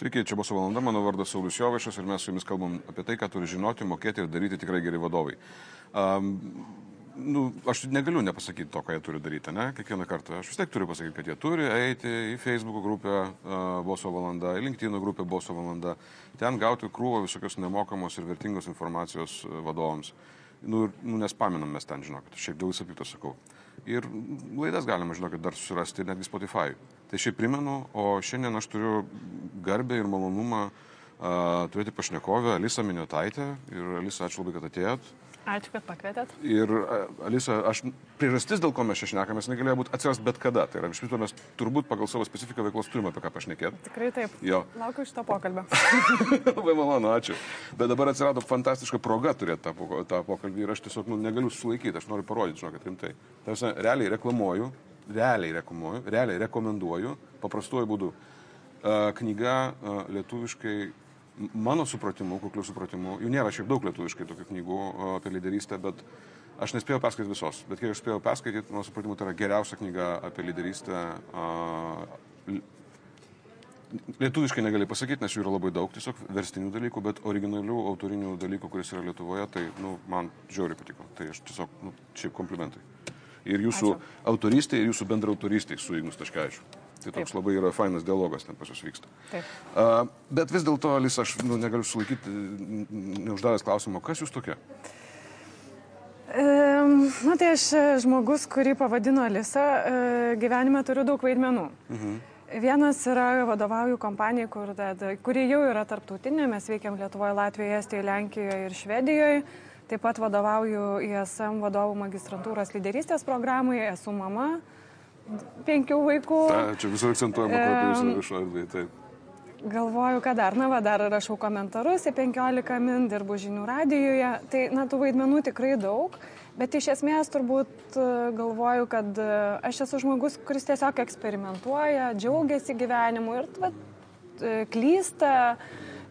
Sveiki, čia bus valanda, mano vardas Saulis Jovaišas ir mes su jumis kalbam apie tai, ką turi žinoti, mokėti ir daryti tikrai geri vadovai. Um, nu, aš negaliu nepasakyti to, ką jie turi daryti, ne? Kiekvieną kartą. Aš vis tiek turiu pasakyti, kad jie turi eiti į Facebook grupę uh, Boso valanda, į LinkedIn grupę Boso valanda, ten gauti krūvą visokios nemokamos ir vertingos informacijos vadovams. Nu, nu nespaminam mes ten, žinokit, šiaip dėl visapito sakau. Ir laidas galima, žinokit, dar susirasti netgi Spotify. Tai šiaip primenu, o šiandien aš turiu garbę ir malonumą uh, turėti pašnekovę Alisą Miniotaitę. Ir Alisa, ačiū labai, kad atėjot. Ačiū, kad pakvietėt. Ir Alisa, aš priežastis, dėl ko mes čia šnekamės, negalėjo būti atsiras bet kada. Tai yra, iš viso mes turbūt pagal savo specifiką veiklos turime apie ką pašnekėti. Tikrai taip. Jo. Laukiu šito pokalbio. Labai malonu, ačiū. Bet dabar atsirado fantastiška proga turėti tą, tą pokalbį ir aš tiesiog nu, negaliu sulaikyti, aš noriu parodyti, žinokit, rimtai. Tarsi, realiai reklamuoju, realiai reklamuoju, realiai rekomenduoju, paprastuoju būdu. Uh, knyga uh, lietuviškai mano supratimu, kukliu supratimu, jų nėra šiaip daug lietuviškai tokių knygų apie lyderystę, bet aš nespėjau perskaityti visos. Bet kiek aš spėjau perskaityti, mano supratimu, tai yra geriausia knyga apie lyderystę. Lietuviškai negali pasakyti, nes jų yra labai daug, tiesiog verstinių dalykų, bet originalių autorinių dalykų, kuris yra Lietuvoje, tai, nu, man žiauriai patiko. Tai aš tiesiog, nu, šiaip komplimentai. Ir jūsų Ačiū. autoristė, ir jūsų bendra autoristė su Ignu Staškevičiu. Tai toks Taip. labai yra fainas dialogas ten pas jūs vyksta. Taip. Uh, bet vis dėlto, Alis, aš nu, negaliu sulaikyti, neuždavęs klausimo, kas jūs tokia? Um, na tai aš žmogus, kurį pavadino Alisa, uh, gyvenime turiu daug vaidmenų. Mhm. Vienas yra vadovauju kompanijai, kur, kuri jau yra tarptautinė, mes veikiam Lietuvoje, Latvijoje, Estijoje, Lenkijoje ir Švedijoje. Taip pat vadovauju ISM vadovų magistrantūros lyderystės programai, esu mama, uh, penkių vaikų. Ta, čia visur akcentuojama, kad jūs viešoje erdvėje. Taip. Galvoju, kad dar, na, va, dar rašau komentarus į 15 min, dirbu žinių radijoje. Tai, na, tų vaidmenų tikrai daug, bet iš esmės turbūt e, galvoju, kad e, aš esu žmogus, kuris tiesiog eksperimentuoja, džiaugiasi gyvenimu ir, va, e, klysta,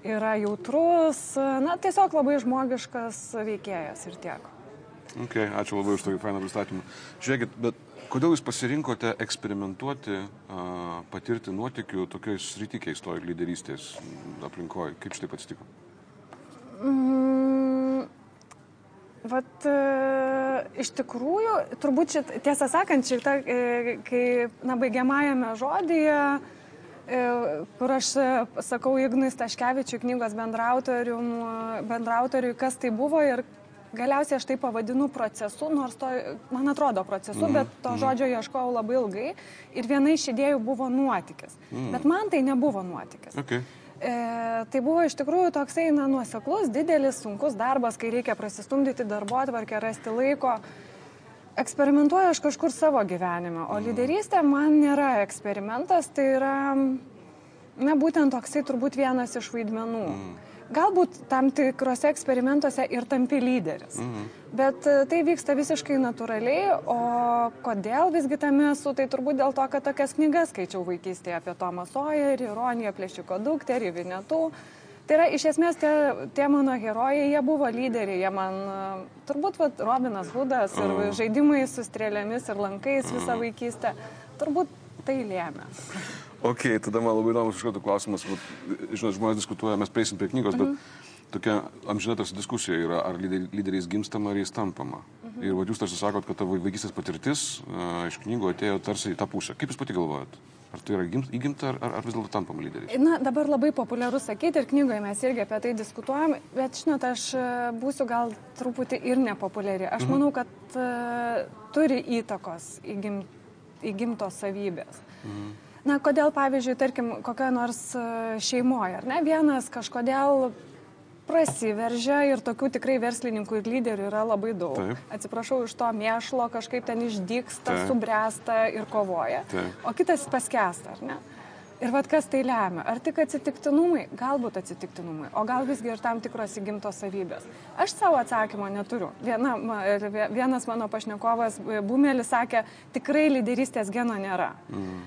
yra jautrus, na, tiesiog labai žmogiškas veikėjas ir tiek. Okay, ačiū labai už tokį fainą pristatymą. Žiūrėkit, bet Kodėl jūs pasirinkote eksperimentuoti, patirti nuotikių tokioj sritykiai stojo lyderystės aplinkoje? Kaip štai atsitiko? Mm, vat, e, iš tikrųjų, turbūt šit, tiesą sakant, šitą, e, kai na, baigiamajame žodyje, e, kur aš sakau Ignui Staškevičiui knygos bendrautoriui, kas tai buvo ir Galiausiai aš tai pavadinu procesu, nors to, man atrodo procesu, mm. bet to mm. žodžio ieškojau labai ilgai ir viena iš idėjų buvo nuotykis. Mm. Bet man tai nebuvo nuotykis. Okay. E, tai buvo iš tikrųjų toksai, na, nuoseklus, didelis, sunkus darbas, kai reikia prasistumdyti darbo atvarkę, rasti laiko. Eksperimentuoju aš kažkur savo gyvenime, o mm. lyderystė man nėra eksperimentas, tai yra, na, būtent toksai turbūt vienas iš vaidmenų. Mm galbūt tam tikrose eksperimentuose ir tampi lyderis. Mhm. Bet e, tai vyksta visiškai natūraliai, o kodėl visgi tame esu, tai turbūt dėl to, kad tokias knygas skaičiau vaikystėje apie Tomą Sojerį, Ironiją, Plėšiko dukterį, Vinetų. Tai yra, iš esmės, tie, tie mano herojai, jie buvo lyderiai, jie man, e, turbūt, va, Robinas Hudas ir mhm. žaidimai su strėlėmis ir lankais visą mhm. vaikystę, turbūt tai lėmė. Ok, tada man labai įdomus iš karto klausimas, žinot, žmonės diskutuoja, mes prieisim prie knygos, bet tokia amžina tarsi diskusija yra, ar lyderiais gimstama, ar jais tampama. Mhm. Ir va, jūs tarsi sakot, kad tavo vaikystės patirtis uh, iš knygų atėjo tarsi į tą pusę. Kaip jūs pati galvojat? Ar tai yra įgimta, ar, ar vis dėlto tampam lyderiais? Na, dabar labai populiaru sakyti ir knygoje mes irgi apie tai diskutuojam, bet žinot, aš e, būsiu gal truputį ir nepopuliari. Aš mhm. manau, kad uh, turi įtakos įgim, įgimtos savybės. Mhm. Na, kodėl, pavyzdžiui, tarkim, kokioje nors e, šeimoje, ar ne, vienas kažkodėl prasiveržia ir tokių tikrai verslininkų ir lyderių yra labai daug. Taip. Atsiprašau, iš to mėšlo kažkaip ten išdyksta, Taip. subręsta ir kovoja. Taip. O kitas paskesta, ar ne? Ir vad kas tai lemia? Ar tik atsitiktinumai? Galbūt atsitiktinumai, o gal visgi ir tam tikros įgimtos savybės. Aš savo atsakymo neturiu. Viena, vienas mano pašnekovas, Bumelis, sakė, tikrai lyderystės geno nėra. Mhm.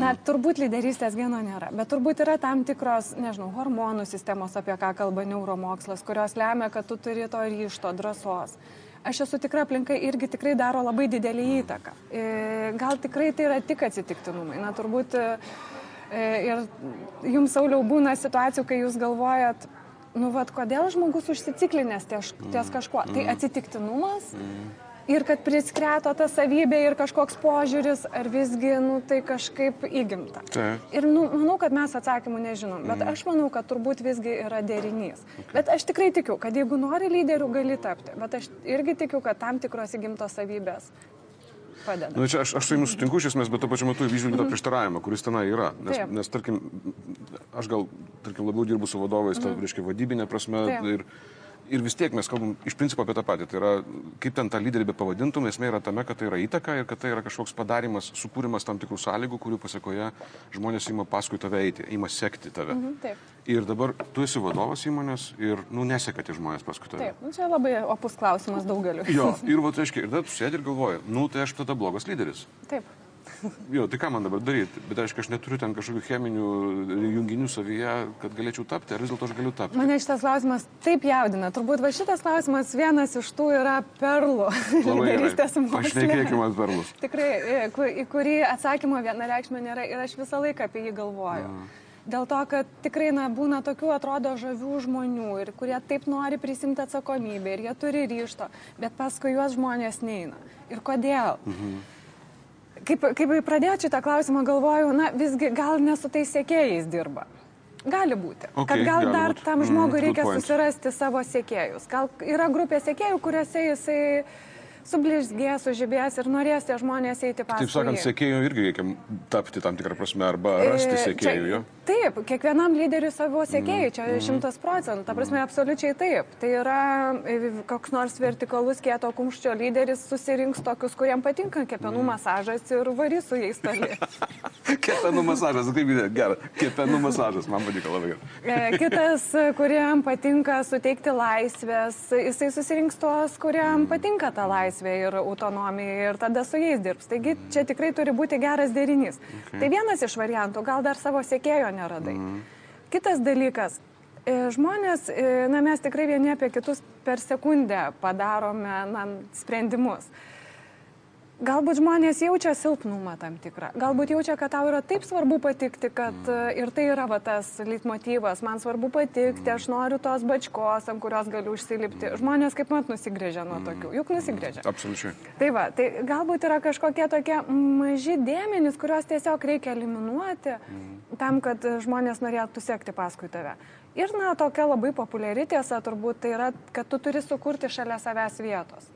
Na, turbūt lyderystės geno nėra, bet turbūt yra tam tikros, nežinau, hormonų sistemos, apie ką kalba neuromokslas, kurios lemia, kad tu turi to ryšto, drąsos. Aš esu tikra, aplinka irgi tikrai daro labai didelį įtaką. E, gal tikrai tai yra tik atsitiktinumai. Na, turbūt e, E, ir jums, Sauliau, būna situacijų, kai jūs galvojat, nu, vad, kodėl žmogus užsiciklinęs ties, ties kažkuo. Tai atsitiktinumas. Ir kad priskreto ta savybė ir kažkoks požiūris, ar visgi, nu, tai kažkaip įgimta. Taip. Ir nu, manau, kad mes atsakymų nežinom, bet aš manau, kad turbūt visgi yra derinys. Bet aš tikrai tikiu, kad jeigu nori lyderių, gali tapti. Bet aš irgi tikiu, kad tam tikros įgimtos savybės padeda. Na, čia aš, aš su jumis sutinku iš esmės, bet tuo pačiu metu išvelgiu tą prieštaravimą, kuris tenai yra. Nes, Taip. nes tarkim, aš gal, tarkim, labiau dirbu su vadovais, ta, reiškia, vadybinė prasme. Taip. Ir, ir vis tiek mes kalbam iš principo apie tą patį. Tai yra, kaip ten tą lyderį be pavadintum, esmė yra tame, kad tai yra įtaka ir kad tai yra kažkoks padarimas, sukūrimas tam tikrų sąlygų, kurių pasakoje žmonės ima paskui tave eiti, ima sekti tave. Mhm, taip. Ir dabar tu esi vadovas įmonės ir, nu, neseka tie žmonės paskui tave. Taip, nu, čia labai opus klausimas daugeliu. Jo, ir va, tai reiškia, ir tada tu sėdi ir galvoji, nu, tai aš tada blogas lyderis. Taip. Jo, tai ką man dabar daryti? Bet aišku, aš neturiu ten kažkokių cheminių junginių savyje, kad galėčiau tapti, ar vis dėlto aš galiu tapti. Mane šitas klausimas taip jaudina. Turbūt va šitas klausimas vienas iš tų yra perlų lyderystės mokslo. Pašnekėkime perlus. Tikrai, e, į kurį atsakymo vienareikšmė nėra ir aš visą laiką apie jį galvoju. Dėl to, kad tikrai na, būna tokių atrodo žavių žmonių ir kurie taip nori prisimti atsakomybę ir jie turi ryšto, bet paskui juos žmonės neina. Ir kodėl? Mhm. Kaip, kaip pradėjau šitą klausimą, galvoju, na visgi gal ne su tais sėkėjais dirba. Gali būti. Ok, kad gal dar būt. tam Mm, žmogui good reikia point. susirasti savo sėkėjus. Gal yra grupė sėkėjų, kuriuose jisai sublizgės, sužibės ir norės tie žmonės eiti paskui. Taip sakant, jį. sekėjų irgi reikia tapti tam tikrą prasme arba rasti E, sekėjų. čia- Jo. Taip, kiekvienam lyderiui savo sėkėjai, čia Mm, šimtas procentų, ta prasme, absoliučiai taip. Tai yra e, koks nors vertikalus kieto kumščio lyderis susirinks tokius, kuriem patinka kepenų Mm. masažas ir varys su jais toli. Kepenų masažas, kaip girdėjai, gerai. Kepenų masažas, man patiko labai gerai. E, Kitas, kuriam patinka suteikti laisvės, jisai susirinks tuos, kuriam patinka ta laisvė ir autonomija ir tada su jais dirbs. Taigi čia tikrai turi būti geras derinys. Okay. Tai vienas iš variantų, gal dar savo sėkėjo neradai. Kitas dalykas. e, Žmonės, e, na mes tikrai vieni apie kitus per sekundę padarome na, sprendimus. Galbūt žmonės jaučia silpnumą tam tikrą. Galbūt jaučia, kad tau yra taip svarbu patikti, kad e, ir tai yra va, tas leitmotyvas. Man svarbu patikti, aš noriu tos bačkos, ant kurios galiu užsilipti. Žmonės kaip mat nusigrėžia nuo tokių. Juk nusigrėžia. Absoliučiai. Tai va, tai galbūt yra kažkokie tokie maži dėmenys, kuriuos tiesiog reikia eliminuoti tam, kad žmonės norėtų sekti paskui tave. Ir, na, tokia labai populiari tiesa turbūt tai yra, kad tu turi sukurti šalia savęs vietos.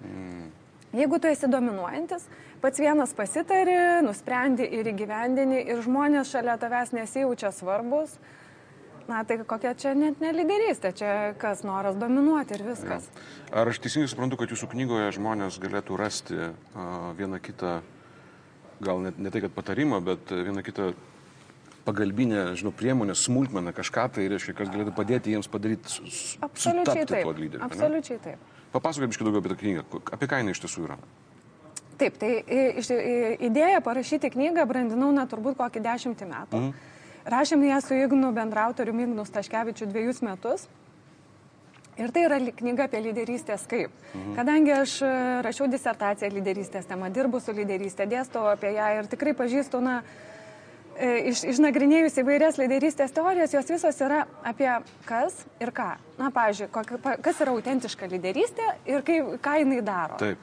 Jeigu tu esi dominuojantis, pats vienas pasitari, nusprendi ir įgyvendini ir žmonės šalia tavęs nesijaučia svarbus, na tai kokia čia net neliderystė, čia kas noras dominuoti ir viskas. Ar aš teisingai suprantu, kad jūsų knygoje žmonės galėtų rasti uh, vieną kitą, gal net ne tai, kad patarimą, bet vieną kitą pagalbinę, žinau, priemonę, smulkmeną, kažką tai, reiškia, kas galėtų padėti jiems padaryti, su- su- Absoliučiai sutapti taip. tuo lyderiu. Absoliučiai taip. Papasakok biškai daugiau apie tą knygą. Apie ką jinai iš tiesų yra? Taip, tai iš- i- idėja parašyti knygą brandinau, na, turbūt kokį dešimtį metų. Mm. Rašėm ją su Ignu bendrautoriu Ignu Staškevičiu dviejus metus. Ir tai yra knyga apie lyderystės kaip. Mhm. Kadangi aš e, rašiau disertaciją lyderystės temą, dirbu su lyderystė, dėstau apie ją ir tikrai pažįstu, na, e, iš, išnagrinėjus įvairias lyderystės teorijas, jos visos yra apie kas ir ką. Na, pavyzdžiui, kokia- kas yra autentiška lyderystė ir kaip, ką jinai daro. Taip.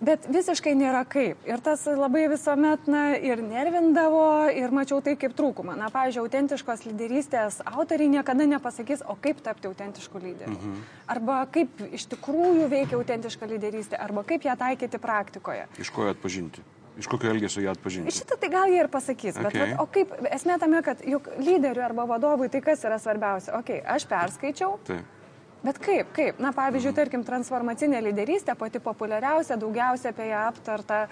Bet visiškai nėra kaip. Ir tas labai visuomet na, ir nervindavo, ir mačiau tai kaip trūkumą. Na, pavyzdžiui, autentiškos lyderystės autoriai niekada nepasakys, o kaip tapti autentišku lyderiu. Mhm. Arba kaip iš tikrųjų veikia autentiška lyderystė, arba kaip ją taikyti praktikoje. Iš ko ją atpažinti? Iš kokio elgesio ją atpažinti? Šitą tai gal jie ir pasakys, bet Okay. vat, o kaip, esmė tame, kad juk lyderiui arba vadovui tai kas yra svarbiausia? Ok, aš perskaičiau, Taip. Bet kaip, kaip? Na, pavyzdžiui, tarkim, transformacinė lyderystė, pati populiariausia, daugiausia apie ją aptarta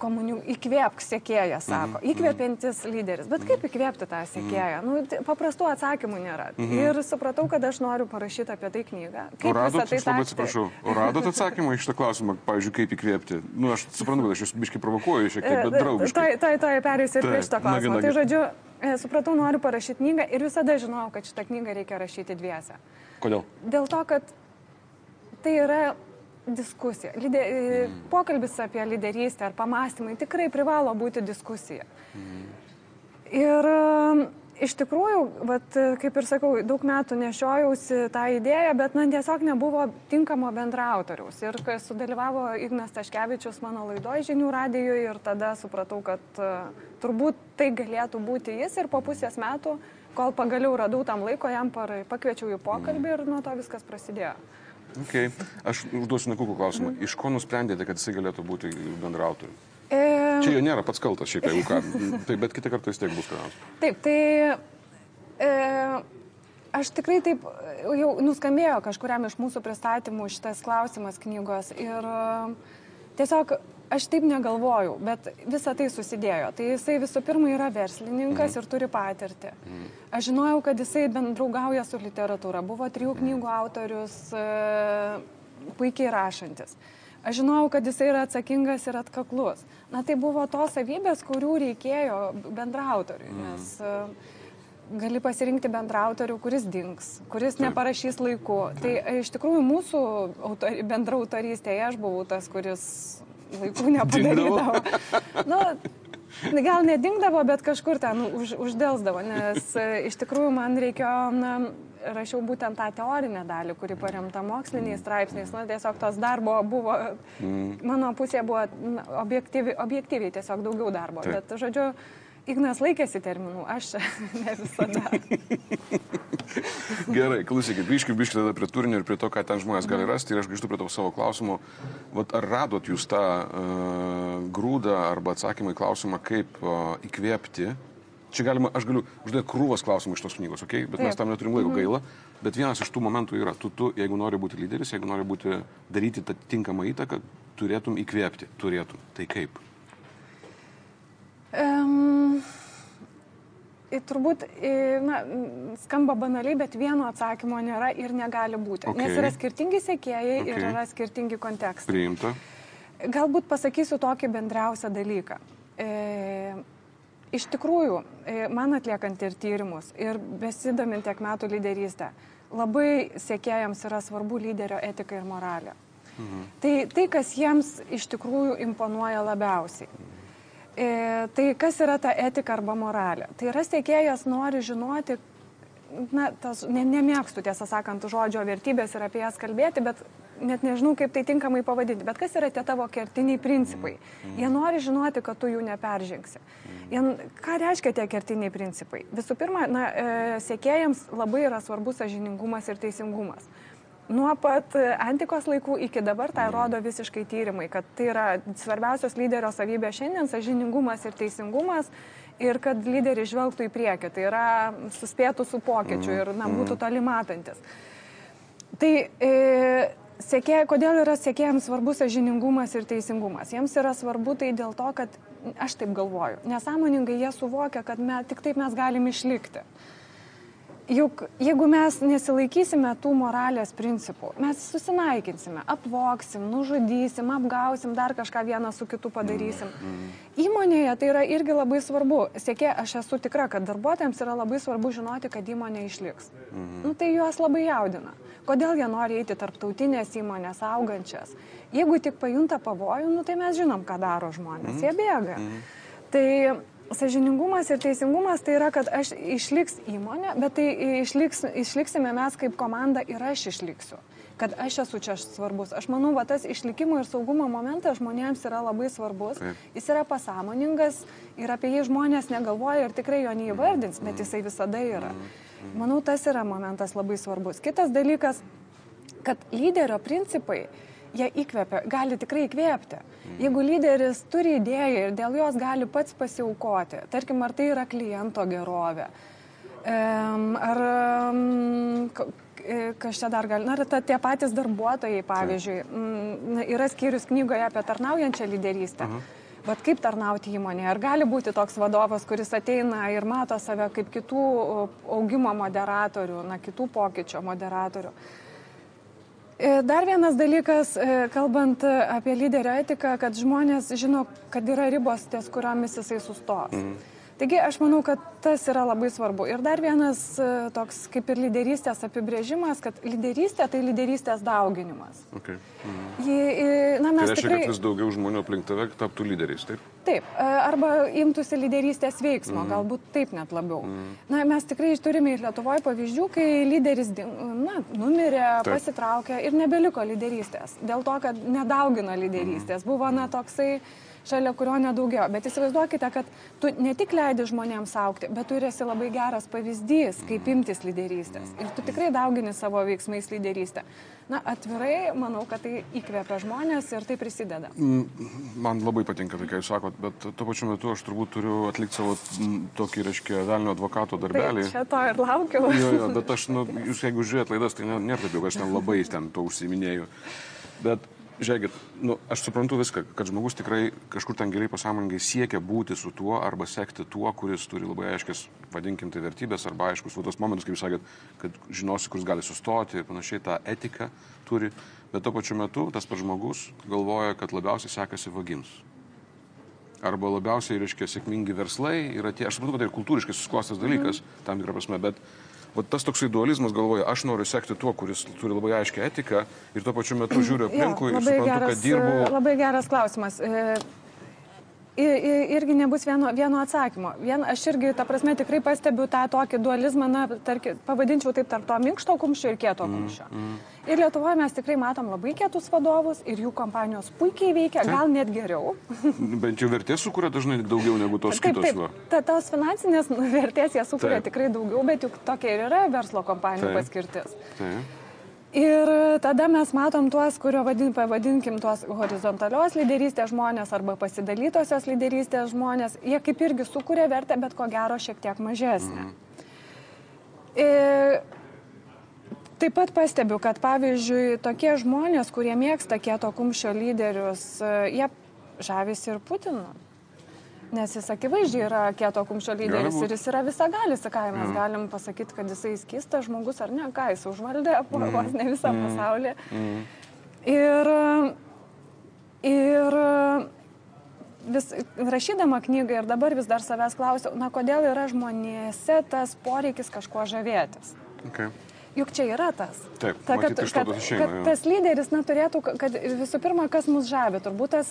komunių, įkvėpk sėkėją, sako. Mhm. Įkvėpintis lyderis. Bet kaip įkvėpti tą sėkėją? Nu, t- paprastų atsakymų nėra. Ir supratau, kad aš noriu parašyti apie tai knygą. Kaip radot, tai aš labai atsiprašau, radot atsakymą iš šitą klausimą, pavyzdžiui, kaip įkvėpti? Nu, aš suprantu, kad aš jūs biškai provokuoju šiek tiek, bet draugiškai. Tai, tai, tai perėsiu ir prie šito klausimo. Tai žodžiu, e, supratau, noriu parašyti knygą ir visada žinojau, kad šitą knygą reikia rašyti dviese. Kodėl? Dėl to, kad tai yra diskusija. Lyde, mm. Pokalbis apie lyderystę ar pamastymai tikrai privalo būti diskusija. Mm. Ir e, iš tikrųjų, vat, kaip ir sakau, daug metų nešiojausi tą idėją, bet man tiesiog nebuvo tinkamo bendrautoriaus. Ir kai sudalyvavo Ignas Taškevičius mano laidoje žinių radijoje ir tada supratau, kad turbūt tai galėtų būti jis ir po pusės metų, kol pagaliau radau tam laiko, jam parai, pakviečiau į pokalbį ir nuo to viskas prasidėjo. Okay. Aš užduosiu nekukų klausimą. Iš ko nusprendėte, kad jisai galėtų būti bendrautoriu? E... Čia jo nėra pats kaltas, šiaip jeigu ką. Taip, bet kitą kartą vis tiek bus ką. Taip, tai e, aš tikrai taip jau nuskambėjo kažkuriam iš mūsų pristatymų šitas klausimas knygos ir e, tiesiog aš taip negalvojau, bet visa tai susidėjo. Tai jisai visų pirma yra verslininkas mm. ir turi patirtį. Mm. Aš žinojau, kad jisai bendraugauja su literatūra, buvo trijų knygų autorius, e, puikiai rašantis. Aš žinojau, kad jisai yra atsakingas ir atkaklus. Na tai buvo tos savybės, kurių reikėjo bendrautoriui, mm. nes e, gali pasirinkti bendrautorių, kuris dinks, kuris neparašys laiku. Tai iš tikrųjų mūsų autor, bendrautorystėje aš buvau tas, kuris vaikų nepadarydavo. nu, gal nedingdavo, bet kažkur ten už, uždėlsdavo, nes e, iš tikrųjų man reikėjo, na, rašiau būtent tą teorinę dalį, kuri paremta moksliniais straipsniais. Na, tiesiog tos darbo buvo, mm. mano pusė buvo na, objektyvi, objektyviai tiesiog daugiau darbo. Taip. Bet, žodžiu, Ignas laikėsi terminų, aš ne visada. Gerai, klausykit, grįžkime biškį tada prie turinio ir prie to, ką ten žmonės gali rasti. Ir aš grįžtu prie tavo savo klausimo. Vat ar radot jūs tą uh, grūdą arba atsakymą į klausimą, kaip uh, įkvėpti? Čia galima, aš galiu užduoti krūvas klausimų iš tos knygos, okay? bet Taip. mes tam neturim laiko mhm. gaila. Bet vienas iš tų momentų yra, tu, tu, jeigu nori būti lyderis, jeigu nori būti, daryti tą tinkamą įtaką, turėtum įkvėpti, turėtum. Tai kaip? Um, turbūt, na, skamba banaliai, bet vieno atsakymo nėra ir negali būti. Okay. Nes yra skirtingi sėkėjai okay. ir yra skirtingi kontekstai. Priimta. Galbūt pasakysiu tokį bendriausią dalyką. E, iš tikrųjų, e, man atliekant ir tyrimus, ir besidomint tiek metų lyderystę, labai sėkėjams yra svarbu lyderio etika ir moralė. Mhm. Tai tai, kas jiems iš tikrųjų imponuoja labiausiai. E, tai kas yra ta etika arba moralė? Tai yra tiekėjas nori žinoti, na, tas, ne, nemėgstu tiesą sakant žodžio vertybės ir apie jas kalbėti, bet net nežinau, kaip tai tinkamai pavadinti, bet kas yra tie tavo kertiniai principai? Jie nori žinoti, kad tu jų neperžengsi. Jie, ką reiškia tie kertiniai principai? Visų pirma, na, e, sėkėjams labai yra svarbus sažiningumas ir teisingumas. Nuo pat antikos laikų iki dabar tai rodo visiškai tyrimai, kad tai yra svarbiausios lyderio savybės šiandien - sažiningumas ir teisingumas ir kad lyderis žvelgtų į priekį, tai yra suspėtų su pokyčiu ir na, būtų toli matantis. Tai e, sėkė, kodėl yra sėkėjams svarbus sažiningumas ir teisingumas? Jiems yra svarbu tai dėl to, kad aš taip galvoju, nesąmoningai jie suvokia, kad me, tik taip mes galim išlikti. Juk jeigu mes nesilaikysime tų moralės principų, mes susinaikinsime, apvoksim, nužudysim, apgausim, dar kažką vieną su kitu padarysim. Mm. Įmonėje tai yra irgi labai svarbu. Sėkė, aš esu tikra, kad darbuotojams yra labai svarbu žinoti, kad įmonė išliks. Mm. Nu, tai juos labai jaudina. Kodėl jie nori eiti tarptautinės įmonės, augančias? Jeigu tik pajunta pavojų, nu, tai mes žinom, ką daro žmonės. Mm. Jie bėga. Mm. Tai Sažiningumas ir teisingumas tai yra, kad aš išliks įmonė, bet tai išliks, išliksime mes kaip komanda ir aš išliksiu. Kad aš esu čia svarbus. Aš manau, va tas išlikimo ir saugumo momentas žmonėms yra labai svarbus. Taip. Jis yra pasąmoningas ir apie jį žmonės negalvoja ir tikrai jo neįvardins, bet jisai visada yra. Manau, tas yra momentas labai svarbus. Kitas dalykas, kad lyderio principai jie įkvepia, gali tikrai įkvėpti. Jeigu lyderis turi idėją ir dėl jos gali pats pasiaukoti, tarkim, ar tai yra kliento gerovė, ar kas čia dar gali, na, ta, tie patys darbuotojai, pavyzdžiui, yra skyrius knygoje apie tarnaujančią lyderystę. Uh -huh. Bet kaip tarnauti įmonėje? Ar gali būti toks vadovas, kuris ateina ir mato save kaip kitų augimo moderatorių, na, kitų pokyčio moderatorių? E, dar vienas dalykas, e, kalbant apie lyderio etiką, kad žmonės žino, kad yra ribos ties kuriomis jisai sustos. Mm. Taigi aš manau, kad tas yra labai svarbu. Ir dar vienas e, toks kaip ir lyderystės apibrėžimas, kad lyderystė tai lyderystės dauginimas. Okay. Mhm. Ji, na, mes tai reiškia, tikrai... kad vis daugiau žmonių aplink tave taptų lyderiais, taip? Taip, e, arba imtųsi lyderystės veiksmo, mm. galbūt taip net labiau. Mm. Na, mes tikrai turime ir Lietuvoje pavyzdžių, kai lyderis na, numirė, taip. pasitraukė ir nebeliko lyderystės. Dėl to, kad nedaugino lyderystės. Mm. Buvo, na, toksai šalia kurio nedaugiau. Bet įsivaizduokite, kad tu ne tik leidi žmonėms aukti, bet tu esi labai geras pavyzdys, kaip imtis lyderystės. Ir tu tikrai daugini savo veiksmais lyderystę. Na, atvirai, manau, kad tai įkvepia žmonės ir tai prisideda. Mm, man labai patinka tai, ką jūs sakot, bet tuo pačiu metu aš turbūt turiu atlikti savo mm, tokį, reiškia, velnio advokato darbelį. Tai čia to ir laukiau. Jo, jo, bet aš, nu, jūs jeigu žiūrėt laidas, tai nėra taip, aš ten labai ten to užsiminėjau. Bet Žiūrėkit, nu, aš suprantu viską, kad žmogus tikrai kažkur ten giliai pasąmoningai siekia būti su tuo arba sekti tuo, kuris turi labai aiškias, vadinkim tai vertybės arba aiškus, va tos momentus, kaip jūs sakėt, kad žinosi, kuris gali sustoti ir panašiai tą etiką turi, bet tuo pačiu metu tas pats žmogus galvoja, kad labiausiai sekasi vagims. Arba labiausiai, reiškia, sėkmingi verslai yra tie, aš suprantu, kad tai kultūriškai susklostas dalykas, mm. tam tikrą prasme, bet va, tas toksai dualizmas galvoja, aš noriu sekti tuo, kuris turi labai aiškę etiką ir tuo pačiu metu žiūriu aplinkui ir suprantu, geras, kad dirbu. Labai geras klausimas. E, irgi nebus vieno, vieno atsakymo. Vien, aš irgi, ta prasme, tikrai pastebiu tą tokį dualizmą, na, tarki, pavadinčiau taip tarp to minkšto kumščio ir kieto mm, kumščio. Mm, mm. Ir Lietuvoje mes tikrai matom labai kietus vadovus ir jų kompanijos puikiai veikia, gal net geriau. Bent jau vertės sukuria dažnai daugiau negu tos taip, kitos. Taip, ta, tos finansinės vertės jie sukuria tikrai daugiau, bet juk tokia ir yra verslo kompanijų taip. paskirtis. Taip. Ir tada mes matom tuos, kurio vadin, pavadinkim tuos horizontalios lyderystės žmonės arba pasidalytosios lyderystės žmonės, jie kaip irgi sukuria vertę, bet ko gero šiek tiek mažesnė. Mm. Ir taip pat pastebiu, kad pavyzdžiui tokie žmonės, kurie mėgsta kieto kumščio lyderius, jie žavisi ir Putinu. Nes jis akivaizdžiai yra kieto kumščio lyderis ir jis yra visagalis, ką mes mm. galim pasakyti, kad jisai skistas žmogus ar ne, ką jis užvaldė mm. vos ne visą mm. pasaulį. Mm. Ir, ir vis rašydama knygą ir dabar vis dar savęs klausiu, na kodėl yra žmonėse tas poreikis kažkuo žavėtis. Okay. Juk čia yra tas. Taip, Ta, kad, kad, išeina, kad tas lyderis na, turėtų, kad visų pirma, kas mus žavi, turbūt tas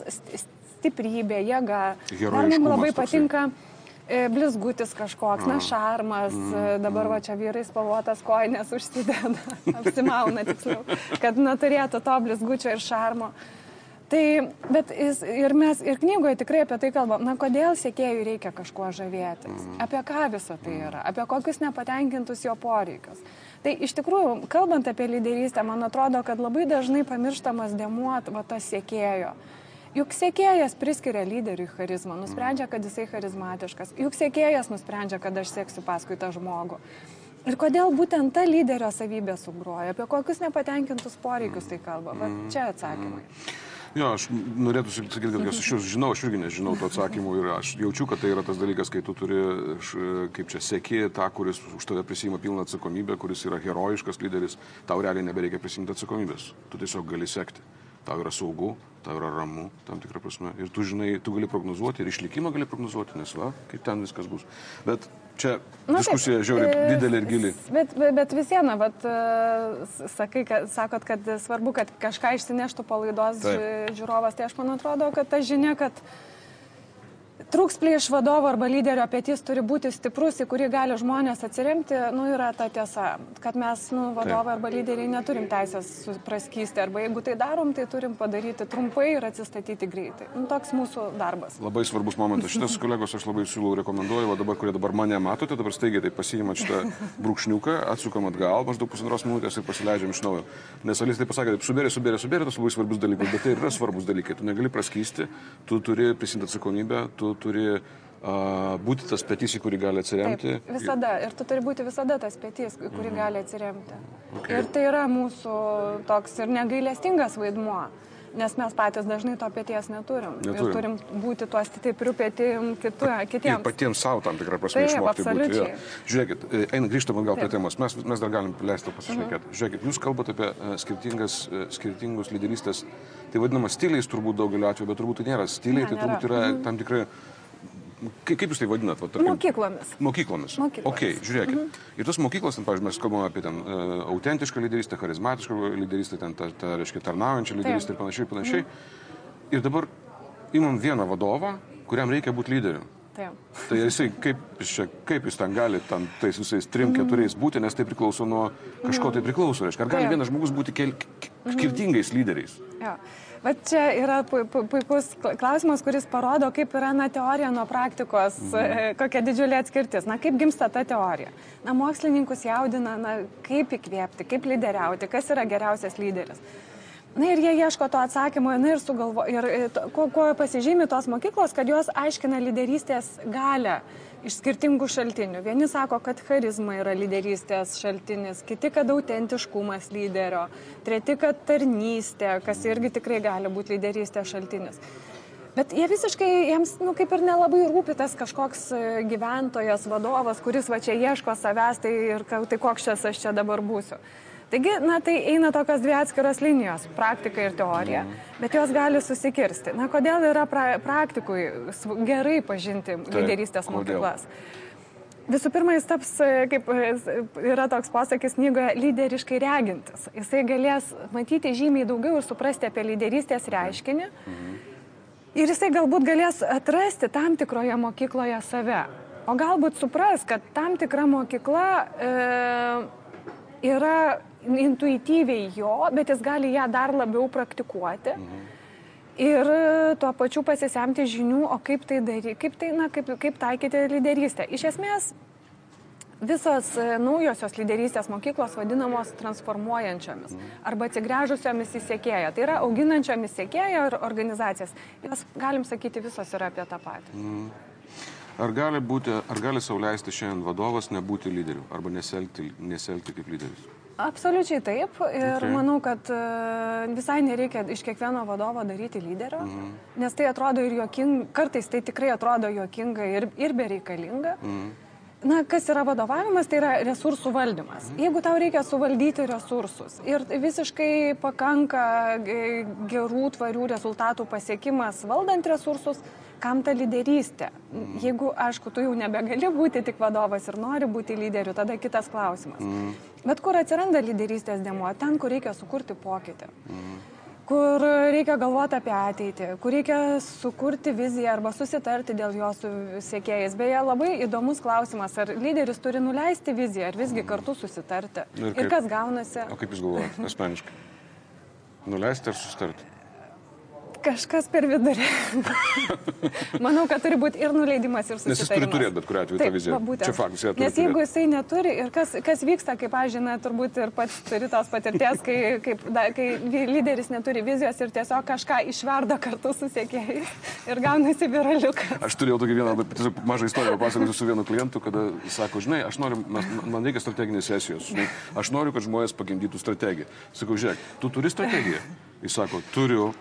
stiprybė, jėga. Dar mums labai patinka e, blizgutis kažkoks, na, šarmas, mm, dabar va čia vyrai spalvotas koinės užsideda, apsimauna tiksliau, kad na, turėtų to blizgučio ir šarmo. Tai, bet jis, ir mes ir knygoje tikrai apie tai kalbam, na kodėl sėkėjui reikia kažkuo žavėtis, mm. apie ką visa tai yra, apie kokius nepatenkintus jo poreikius. Tai iš tikrųjų, kalbant apie lyderystę, man atrodo, kad labai dažnai pamirštamas demuot va tas sėkėjo. Juk sėkėjas priskiria lyderiui charizmą, nusprendžia, kad jisai charizmatiškas. Juk sėkėjas nusprendžia, kad aš seksiu paskui tą žmogų. Ir kodėl būtent ta lyderio savybė sugroja, apie kokius nepatenkintus poreikius tai kalba. Va, čia atsakymai. Mm. Jo, aš norėtų sakyti, kad aš jūs žinau, aš irgi nežinau to atsakymų ir aš jaučiu, kad tai yra tas dalykas, kai tu turi, kaip čia, sėki tą, kuris už tave prisima pilną atsakomybę, kuris yra herojiškas lyderis, tau realiai nebereikia prisimti atsakomybės, tu tiesiog gali sekti tau yra saugu, tau yra ramu, tam tikrą prasme. Ir tu žinai, tu gali prognozuoti ir išlikimą gali prognozuoti, nes va, kaip ten viskas bus. Bet čia Na, diskusija žiauriai e, didelė ir gili. Bet, bet, bet vis viena, bet, uh, sakai, kad, sakot, kad svarbu, kad kažką išsineštų palaidos žiūrovas, tai aš man atrodo, kad ta žinia, kad uh, Trūks prieš vadovo arba lyderio petys turi būti stiprus, į kurį gali žmonės atsiremti, nu, yra ta tiesa, kad mes, nu, vadovai arba lyderiai neturim teisės praskysti, arba jeigu tai darom, tai turim padaryti trumpai ir atsistatyti greitai. Nu, toks mūsų darbas. Labai svarbus momentas. Šitas kolegos aš labai siūlau, rekomenduoju, o dabar, kurie dabar mane matote, dabar staigiai tai pasiimat šitą brūkšniuką, atsukam atgal maždaug pusantros minutės ir pasileidžiam iš naujo. Nes Alis tai pasakė, taip, subėrė, subėrė, subėrė, tas labai svarbus dalykas, bet tai yra svarbus dalykai. Tu negali praskysti, tu turi prisimti atsakomybę, tu turi būti tas petys, į kurį gali atsiremti. Taip, visada. Ir tu turi būti visada tas petys, į kurį mhm. gali atsiremti. Okay. Ir tai yra mūsų toks ir negailestingas vaidmuo. Nes mes patys dažnai to pėties neturim. neturim. Ir turim būti tuo stipriu pėtim kitiems. Ir patiems savo tam tikrą prasme Taip, išmokti būti. Ja. Žiūrėkit, e, eina grįžtam atgal prie temos. Mes, mes dar galim leisti pasišnekėti. Mhm. Žiūrėkit, jūs kalbate apie uh, skirtingus lyderystės, tai vadinamas stiliais turbūt daugeliu atveju, bet turbūt tai nėra stiliai, ne, tai turbūt yra mhm. tam tikrai Kaip, jūs tai vadinat? Va, tarkim, Mokyklomis. Mokyklomis. Mokyklomis. Ok, žiūrėkit. Mhm. Ir tos mokyklos, ten, pavyzdžiui, mes kalbame apie ten uh, autentišką lyderystę, charizmatišką lyderystę, ten, ta, ta, reiškia, tarnaujančią lyderystę ir panašiai, panašiai. Mhm. Ir dabar imam vieną vadovą, kuriam reikia būti lyderiu. Taip. Tai jisai, kaip, čia, kaip jis ten gali ten tais visais trim, mhm. keturiais būti, nes tai priklauso nuo kažko tai priklauso. Reiškia, ar gali Taip. vienas žmogus būti kel, skirtingais lyderiais? Ja. Va čia yra puikus klausimas, kuris parodo, kaip yra na, teorija nuo praktikos, mhm. kokia didžiulė atskirtis. Na, kaip gimsta ta teorija? Na, mokslininkus jaudina, na, kaip įkvėpti, kaip lyderiauti, kas yra geriausias lyderis. Na ir jie ieško to atsakymo, na ir sugalvo, ir kuo, kuo pasižymi tos mokyklos, kad jos aiškina lyderystės galę iš skirtingų šaltinių. Vieni sako, kad charizma yra lyderystės šaltinis, kiti, kad autentiškumas lyderio, treti, kad tarnystė, kas irgi tikrai gali būti lyderystės šaltinis. Bet jie visiškai, jiems, nu, kaip ir nelabai rūpi tas kažkoks e, gyventojas, vadovas, kuris va čia ieško savęs, tai ir tai koks čia aš čia dabar būsiu. Taigi, na, tai eina tokios dvi atskiros linijos - praktika ir teorija, bet jos gali susikirsti. Na, kodėl yra pra praktikui gerai pažinti lyderystės mokyklas? Visų pirma, jis taps, kaip yra toks posakis knygoje, lyderiškai regintis. Jisai galės matyti žymiai daugiau ir suprasti apie lyderystės reiškinį. Mhm. Ir jisai galbūt galės atrasti tam tikroje mokykloje save. O galbūt supras, kad tam tikra mokykla e, yra intuityviai jo, bet jis gali ją dar labiau praktikuoti. Mhm. Ir tuo pačiu pasisemti žinių, o kaip tai daryti, kaip, tai, na, kaip, kaip taikyti lyderystę. Iš esmės, visos e, naujosios lyderystės mokyklos vadinamos transformuojančiomis mhm. arba atsigręžusiomis į sėkėją. Tai yra auginančiomis sėkėją ir organizacijas. Jos, galim sakyti, visos yra apie tą patį. Mhm. Ar gali, būti, ar gali sauliaisti šiandien vadovas nebūti lyderiu arba neselgti, neselgti kaip lyderis? Absoliučiai taip. Ir okay. manau, kad e, visai nereikia iš kiekvieno vadovo daryti lyderio, mm nes tai atrodo ir juokinga, kartais tai tikrai atrodo juokinga ir, ir bereikalinga. Mm. Na, kas yra vadovavimas, tai yra resursų valdymas. Mhm. Jeigu tau reikia suvaldyti resursus ir visiškai pakanka gerų, tvarių rezultatų pasiekimas valdant resursus, kam ta lyderystė? Mm. Jeigu, aišku, tu jau nebegali būti tik vadovas ir nori būti lyderiu, tada kitas klausimas. Mm. Bet kur atsiranda lyderystės demo? Ten, kur reikia sukurti pokytį. Mm. Kur reikia galvoti apie ateitį, kur reikia sukurti viziją arba susitarti dėl jos su sėkėjais. Beje, labai įdomus klausimas, ar lyderis turi nuleisti viziją, ar visgi kartu susitarti. Ir, kaip, ir kas gaunasi. O kaip jūs galvojate, asmeniškai? Nuleisti ar susitarti? Kažkas per vidurį. Manau, kad turi būti ir nuleidimas, ir susitarimas. Nes jis turi turėti bet kuriuo atveju tą viziją. Čia faktas. Nes jeigu jisai neturi ir kas, kas vyksta, kaip aš žinau, turbūt ir pats turi tos patirties, kai, kaip, da, kai lyderis neturi vizijos ir tiesiog kažką išverda kartu su sėkėjais ir gaunasi viraliukas. Aš turėjau tokį vieną, tiesiog mažą istoriją papasakoti su vienu klientu, kada sako, žinai, aš noriu, man reikia strateginės sesijos, žinai, aš noriu, kad žmonės pagimdytų strategiją. Sakau, žiūrėk, tu turi strategiją. Jis sako, turiu.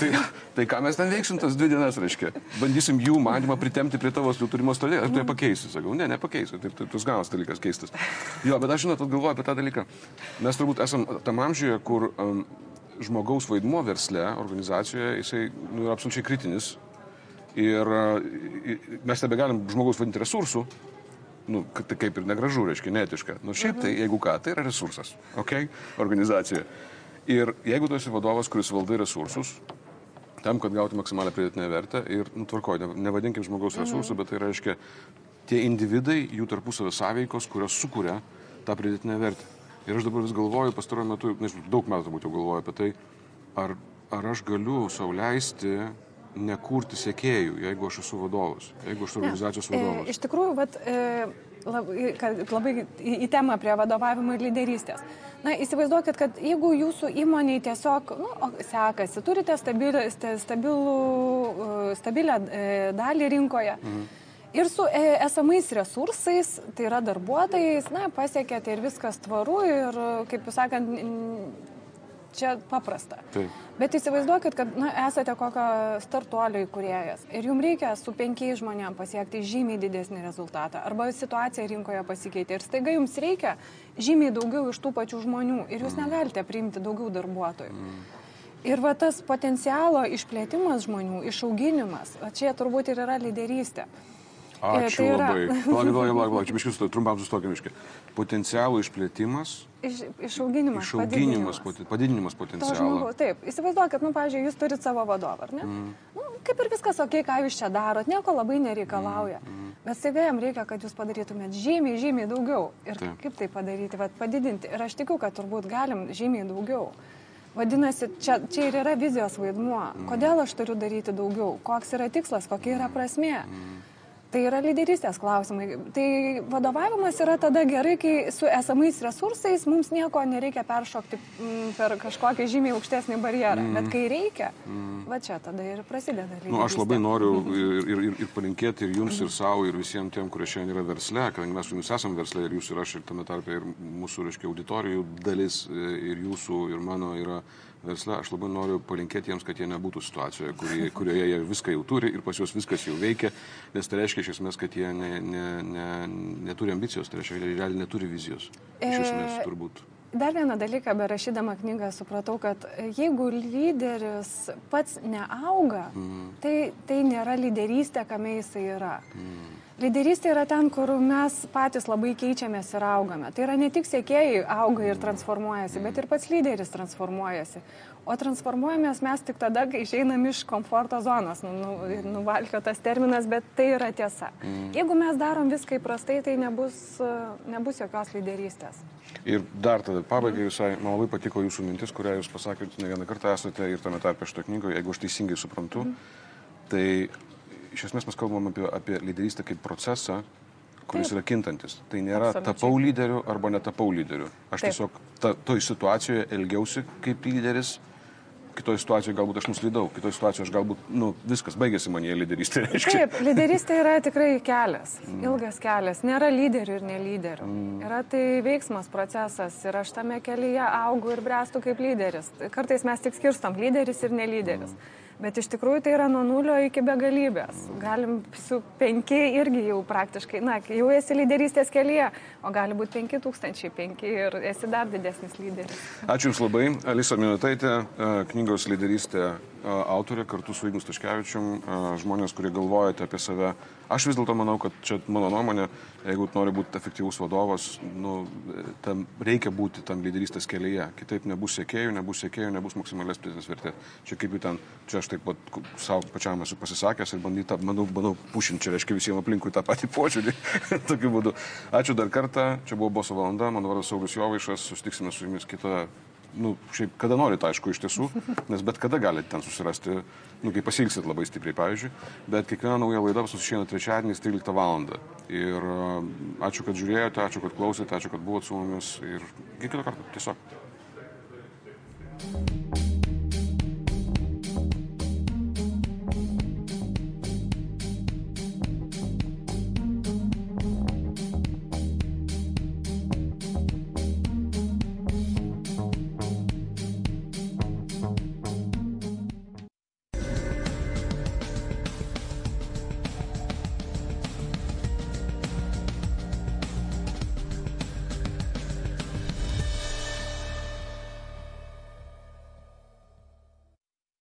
Tai, tai ką mes ten veiksim tas dvi dienas, reiškia? Bandysim jų manimą pritemti prie tavo turimo strategijos. Ar tu ją pakeisi? Sakau, ne, nepakeisiu. Tai, tai tas gaunas dalykas keistas. Jo, bet aš žinot, galvoju apie tą dalyką. Mes turbūt esam tam amžiuje, kur um, žmogaus vaidmuo versle, organizacijoje, jisai nu, yra absoliučiai kritinis. Ir uh, mes nebegalim žmogaus vadinti resursų, nu, tai kaip ir negražu, reiškia, netiška. Nu, šiaip tai, jeigu ką, tai yra resursas, ok, organizacijoje. Ir jeigu tu esi vadovas, kuris valdai resursus, tam, kad gauti maksimalę pridėtinę vertę ir, nu, tvarkoj, nevadinkim žmogaus mhm. resursų, bet tai reiškia tie individai, jų tarpusavio sąveikos, kurios sukuria tą pridėtinę vertę. Ir aš dabar vis galvoju, pastaruoju metu, nežinau, daug metų turbūt jau galvoju apie tai, ar, ar aš galiu sauliaisti nekurti sėkėjų, jeigu aš esu vadovas, jeigu aš esu organizacijos vadovas. E, iš tikrųjų, vat, e, labai, labai į, į temą prie vadovavimo ir lyderystės. Na, įsivaizduokit, kad jeigu jūsų įmoniai tiesiog nu, sekasi, turite stabilų, stabilų, stabilę e, dalį rinkoje. Mhm. Ir su e, esamais resursais, tai yra darbuotojais, na, pasiekėte ir viskas tvaru ir, kaip jūs sakant, čia paprasta. Taip. Bet įsivaizduokit, kad na, esate kokio startuolio įkurėjas ir jums reikia su penkiais žmonėms pasiekti žymiai didesnį rezultatą. Arba situacija rinkoje pasikeitė ir staiga jums reikia žymiai daugiau iš tų pačių žmonių ir jūs mm. negalite priimti daugiau darbuotojų. Mm. Ir va tas potencialo išplėtimas žmonių, išauginimas, čia turbūt ir yra lyderystė. Ačiū tai yra- labai. Palauk, palauk, palauk, palauk, čia biškis trumpam sustokime miškė. Potencialų išplėtimas, Iš, išauginimas. išauginimas, padidinimas. padidinimas potencialo. taip, įsivaizduokit, nu, pavyzdžiui, jūs turite savo vadovą, ar ne? Mm. Nu, kaip ir viskas, ok, ką jūs čia darot, nieko labai nereikalauja. Mm. Bet staiga jam reikia, kad jūs padarytumėt žymiai, žymiai daugiau. Ir Taip. kaip tai padaryti, Vat, padidinti. Ir aš tikiu, kad turbūt galim žymiai daugiau. Vadinasi, čia, čia ir yra vizijos vaidmuo. Kodėl aš turiu daryti daugiau? Koks yra tikslas, kokia yra prasmė? Tai yra lyderystės klausimai. Tai vadovavimas yra tada gerai, kai su esamais resursais mums nieko nereikia peršokti mm, per kažkokį žymiai aukštesnį barjerą. Mm. Bet kai reikia, mm. va čia tada ir prasideda. Nu, aš labai noriu ir, ir, ir, ir palinkėti ir jums, ir savo, ir visiems tiem, kurie šiandien yra versle, kadangi mes su jumis esame versle, ir jūs ir aš, ir tame tarpe ir mūsų, reiškia, auditorijų dalis, e, ir jūsų, ir mano yra versle. Aš labai noriu palinkėti jiems, kad jie nebūtų situacijoje, kurie, kurioje jie viską jau turi ir pas juos viskas jau veikia, nes tai reiškia iš esmės, kad jie ne, ne, ne, neturi ambicijos, tai reiškia, jie realiai neturi vizijos. Iš esmės, E, turbūt. Dar vieną dalyką, berašydama knygą, supratau, kad jeigu lyderis pats neauga, mm. tai, tai nėra lyderystė, kame jisai yra. Mm. Lyderystė yra ten, kur mes patys labai keičiamės ir augame. Tai yra ne tik sėkėjai auga ir transformuojasi, bet ir pats lyderis transformuojasi. O transformuojamės mes tik tada, kai išeinam iš komforto zonos. Nu, nu, nuvalkio tas terminas, bet tai yra tiesa. Mm. Jeigu mes darom viską įprastai, tai nebus, nebus jokios lyderystės. Ir dar tada pabaigai visai, man labai patiko jūsų mintis, kurią jūs pasakėte ne vieną kartą esate ir tame tarpe šito knygoje, jeigu aš teisingai suprantu, mm. tai iš esmės mes kalbam apie, apie lyderystę kaip procesą, kuris Taip. yra kintantis. Tai nėra Absoliučiai. tapau lyderiu arba netapau lyderiu. Aš Taip. tiesiog ta, toj situacijoje elgiausi kaip lyderis, kitoje situacijoje galbūt aš nuslydau, kitoje situacijoje aš galbūt, nu, viskas baigėsi man jie lyderystė. reiškia. Taip, lyderystė yra tikrai kelias, ilgas kelias. Nėra lyderių ir nelyderių. Yra tai veiksmas, procesas ir aš tame kelyje augu ir brestu kaip lyderis. Kartais mes tik skirstam lyderis ir nelyderis. Bet iš tikrųjų tai yra nuo nulio iki begalybės. Galim su penki irgi jau praktiškai, na, jau esi lyderystės kelyje, o gali būti penki tūkstančiai, penki ir esi dar didesnis lyderis. Ačiū Jums labai. Alisa Minutaitė, e, knygos lyderystė e, autorė, kartu su Ignu Staškevičium, e, žmonės, kurie galvojate apie save. Aš vis dėlto manau, kad čia mano nuomonė, jeigu nori būti efektyvus vadovas, nu, tam reikia būti tam lyderystės kelyje. Kitaip nebus sėkėjų, nebus sėkėjų, nebus maksimalės pridėtinės vertės. Čia kaip jau ten, čia aš taip pat savo pačiam esu pasisakęs ir bandau, bandau, bandau pušinti, čia reiškia visiems aplinkui tą patį požiūrį. Tokiu būdu. Ačiū dar kartą. Čia buvo Boso valanda. Mano vardas Saulis Jovaišas. Susitiksime su jumis kitą nu, šiaip kada norit, aišku, iš tiesų, nes bet kada galite ten susirasti, nu, kai pasilgsit labai stipriai, pavyzdžiui, bet kiekviena nauja laida pas mus išeina trečiadienį 13 val. Ir a, ačiū, kad žiūrėjote, ačiū, kad klausėte, ačiū, kad buvot su mumis ir iki kito karto, tiesiog.